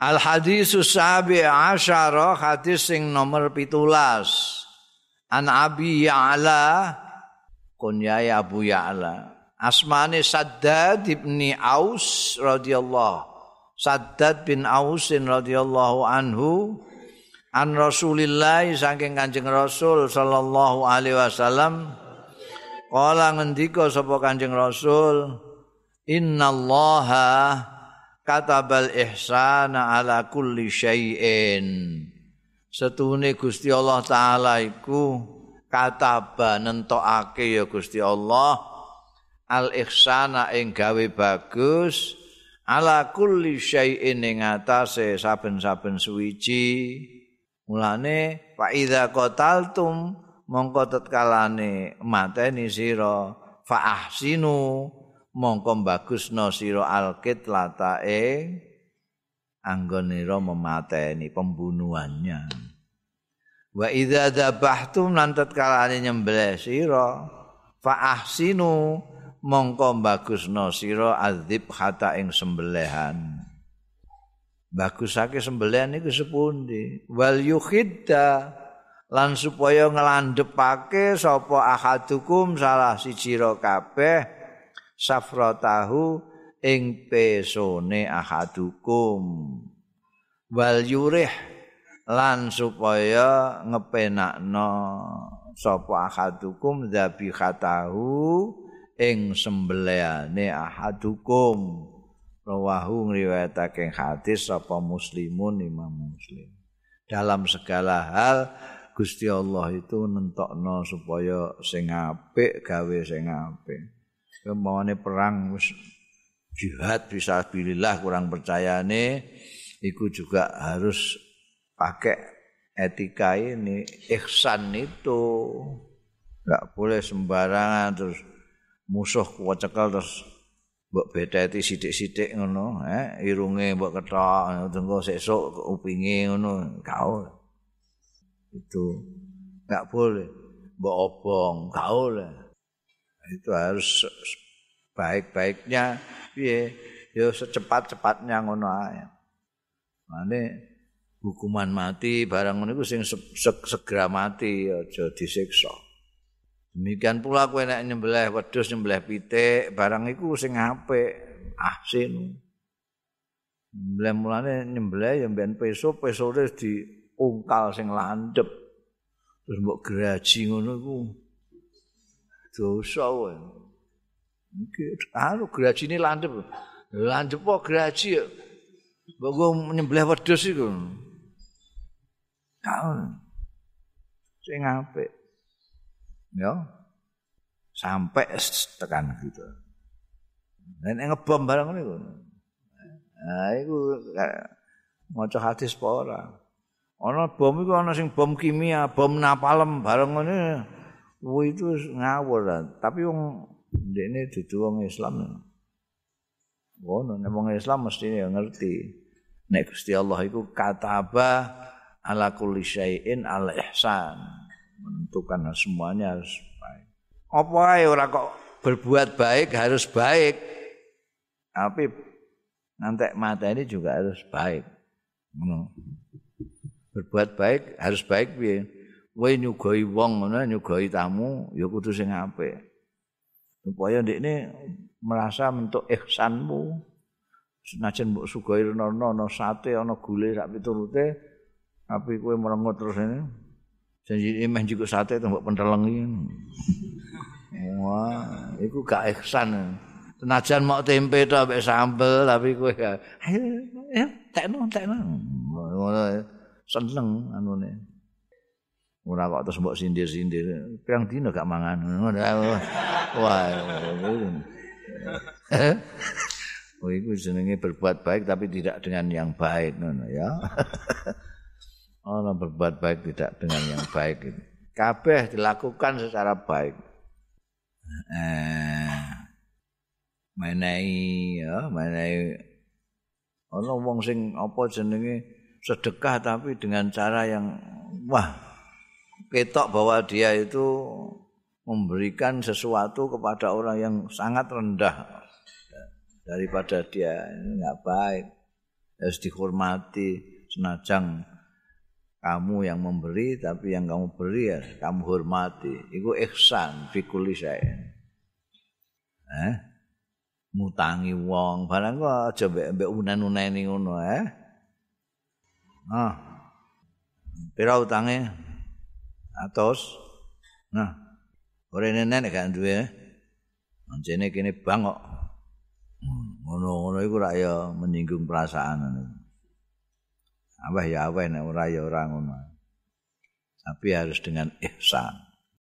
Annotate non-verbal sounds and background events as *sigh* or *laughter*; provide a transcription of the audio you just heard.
Al hadis sabi asyara hadis sing nomor pitulas. An Abi Ya'la kunyai Abu Ya'la. Asmane Saddad ibni Aus radhiyallahu Saddad bin Ausin radhiyallahu anhu an Rasulillah saking Kanjeng Rasul sallallahu alaihi wasallam kala ngendika sapa Kanjeng Rasul innallaha katabal ihsana ala kulli syai'in. Setune Gusti Allah taala iku kataba nentokake ya Gusti Allah al ihsana ing gawe bagus ala kulli syai'in ing atase saben-saben suwiji. Mulane fa idza qataltum mongko tetkalane mateni sira fa ahsinu mongko bagusno sira alkit latae anggonira memateni pembunuhannya. Wa idza dzabhtum lan tetkalane nyembelih sira fa ahsinu mongko bagusno sira adzib hata ing sembelihan. Bagusake sembelihan iku sepundi? Wal yukhidda lan supaya ngelandepake sapa ahadukum salah siji kabeh safratahu ing pesone ahadukum wal yurih lan supaya ngepenakno sapa ahadukum dzabihatahu ing sembelihane ahadukum rawahu ngriwayatake hadis sapa muslimun imam muslim. Dalam segala hal Gusti Allah itu nentokno supaya sing apik gawe sing apik kemauane perang wis jihad bisa bilillah kurang percayane iku juga harus pakai etika ini ihsan itu. Enggak boleh sembarangan terus musuh kuat cekal terus mbok bedeti sithik-sithik ngono eh irunge mbok ketok tunggu sesuk upinge ngono kau itu enggak boleh. Mbok obong kau itu harus baik-baiknya. Piye? Ya secepat-cepatnya ngono ae. Mane hukuman mati barang ngono iku sing segera mati aja disiksa. Demikian pula kowe nek nyembelih wedhus nyembelih pitik barang iku sing apik ahsin. Nyembelih mulane nyembelih ya mben peso pesone diungkal sing landep. Terus mbok graji ngono iku dosa wae. Iki anu grajine landep. Landep kok graji. Mbok nyembelih wedhus iku. Kau sing apik. ya sampai tekan gitu. Dan ngebom barang ini Nah, itu maca hadis apa ora? Ana bom iku ana sing bom kimia, bom napalem barang ngene. Kuwi itu ngawur Tapi wong ndekne dudu wong Islam. Ngono nek wong Islam mesti ngerti. Nek Gusti Allah iku kataba ala kulli syai'in al ihsan. menentukan semuanya harus baik. Apa ae ora kok berbuat baik harus baik. Tapi nanti mata ini juga harus baik. Berbuat baik harus baik piye? Kowe nyugoi wong ngono, nyugoi tamu ya kudu sing apik. Supaya ndekne merasa mentuk ihsanmu. Senajan mbok sugoi rono ana sate ana gule sak piturute tapi kowe merengut terus ini janji emeh juga sate itu mbok pentelengi. Wah, itu gak ihsan. Senajan mau tempe to ambek sambel tapi kowe ya ya tekno tekno. Ngono seneng anune. Ora kok terus mbok sindir-sindir. Pirang dino gak mangan. Wah. Oh, itu jenenge berbuat baik tapi tidak dengan yang baik ngono ya. *laughs* orang berbuat baik tidak dengan yang baik itu. Kabeh dilakukan secara baik. Eh, menai ya, menai ana wong sing apa jenenge sedekah tapi dengan cara yang wah ketok bahwa dia itu memberikan sesuatu kepada orang yang sangat rendah. Daripada dia ini enggak baik. harus dihormati senajang kamu yang memberi tapi yang kamu beri ya kamu hormati. Itu ihsan fi kulli eh? Mutangi wong. Barang kok aja mbek unen-uneni ngono eh? Ah. Pira utange atos nah ora nenek gak duwe anjene kene bang kok ngono-ngono iku rak ya menyinggung perasaan Abah ya abah nek ora ya ora ngono. Tapi harus dengan ihsan.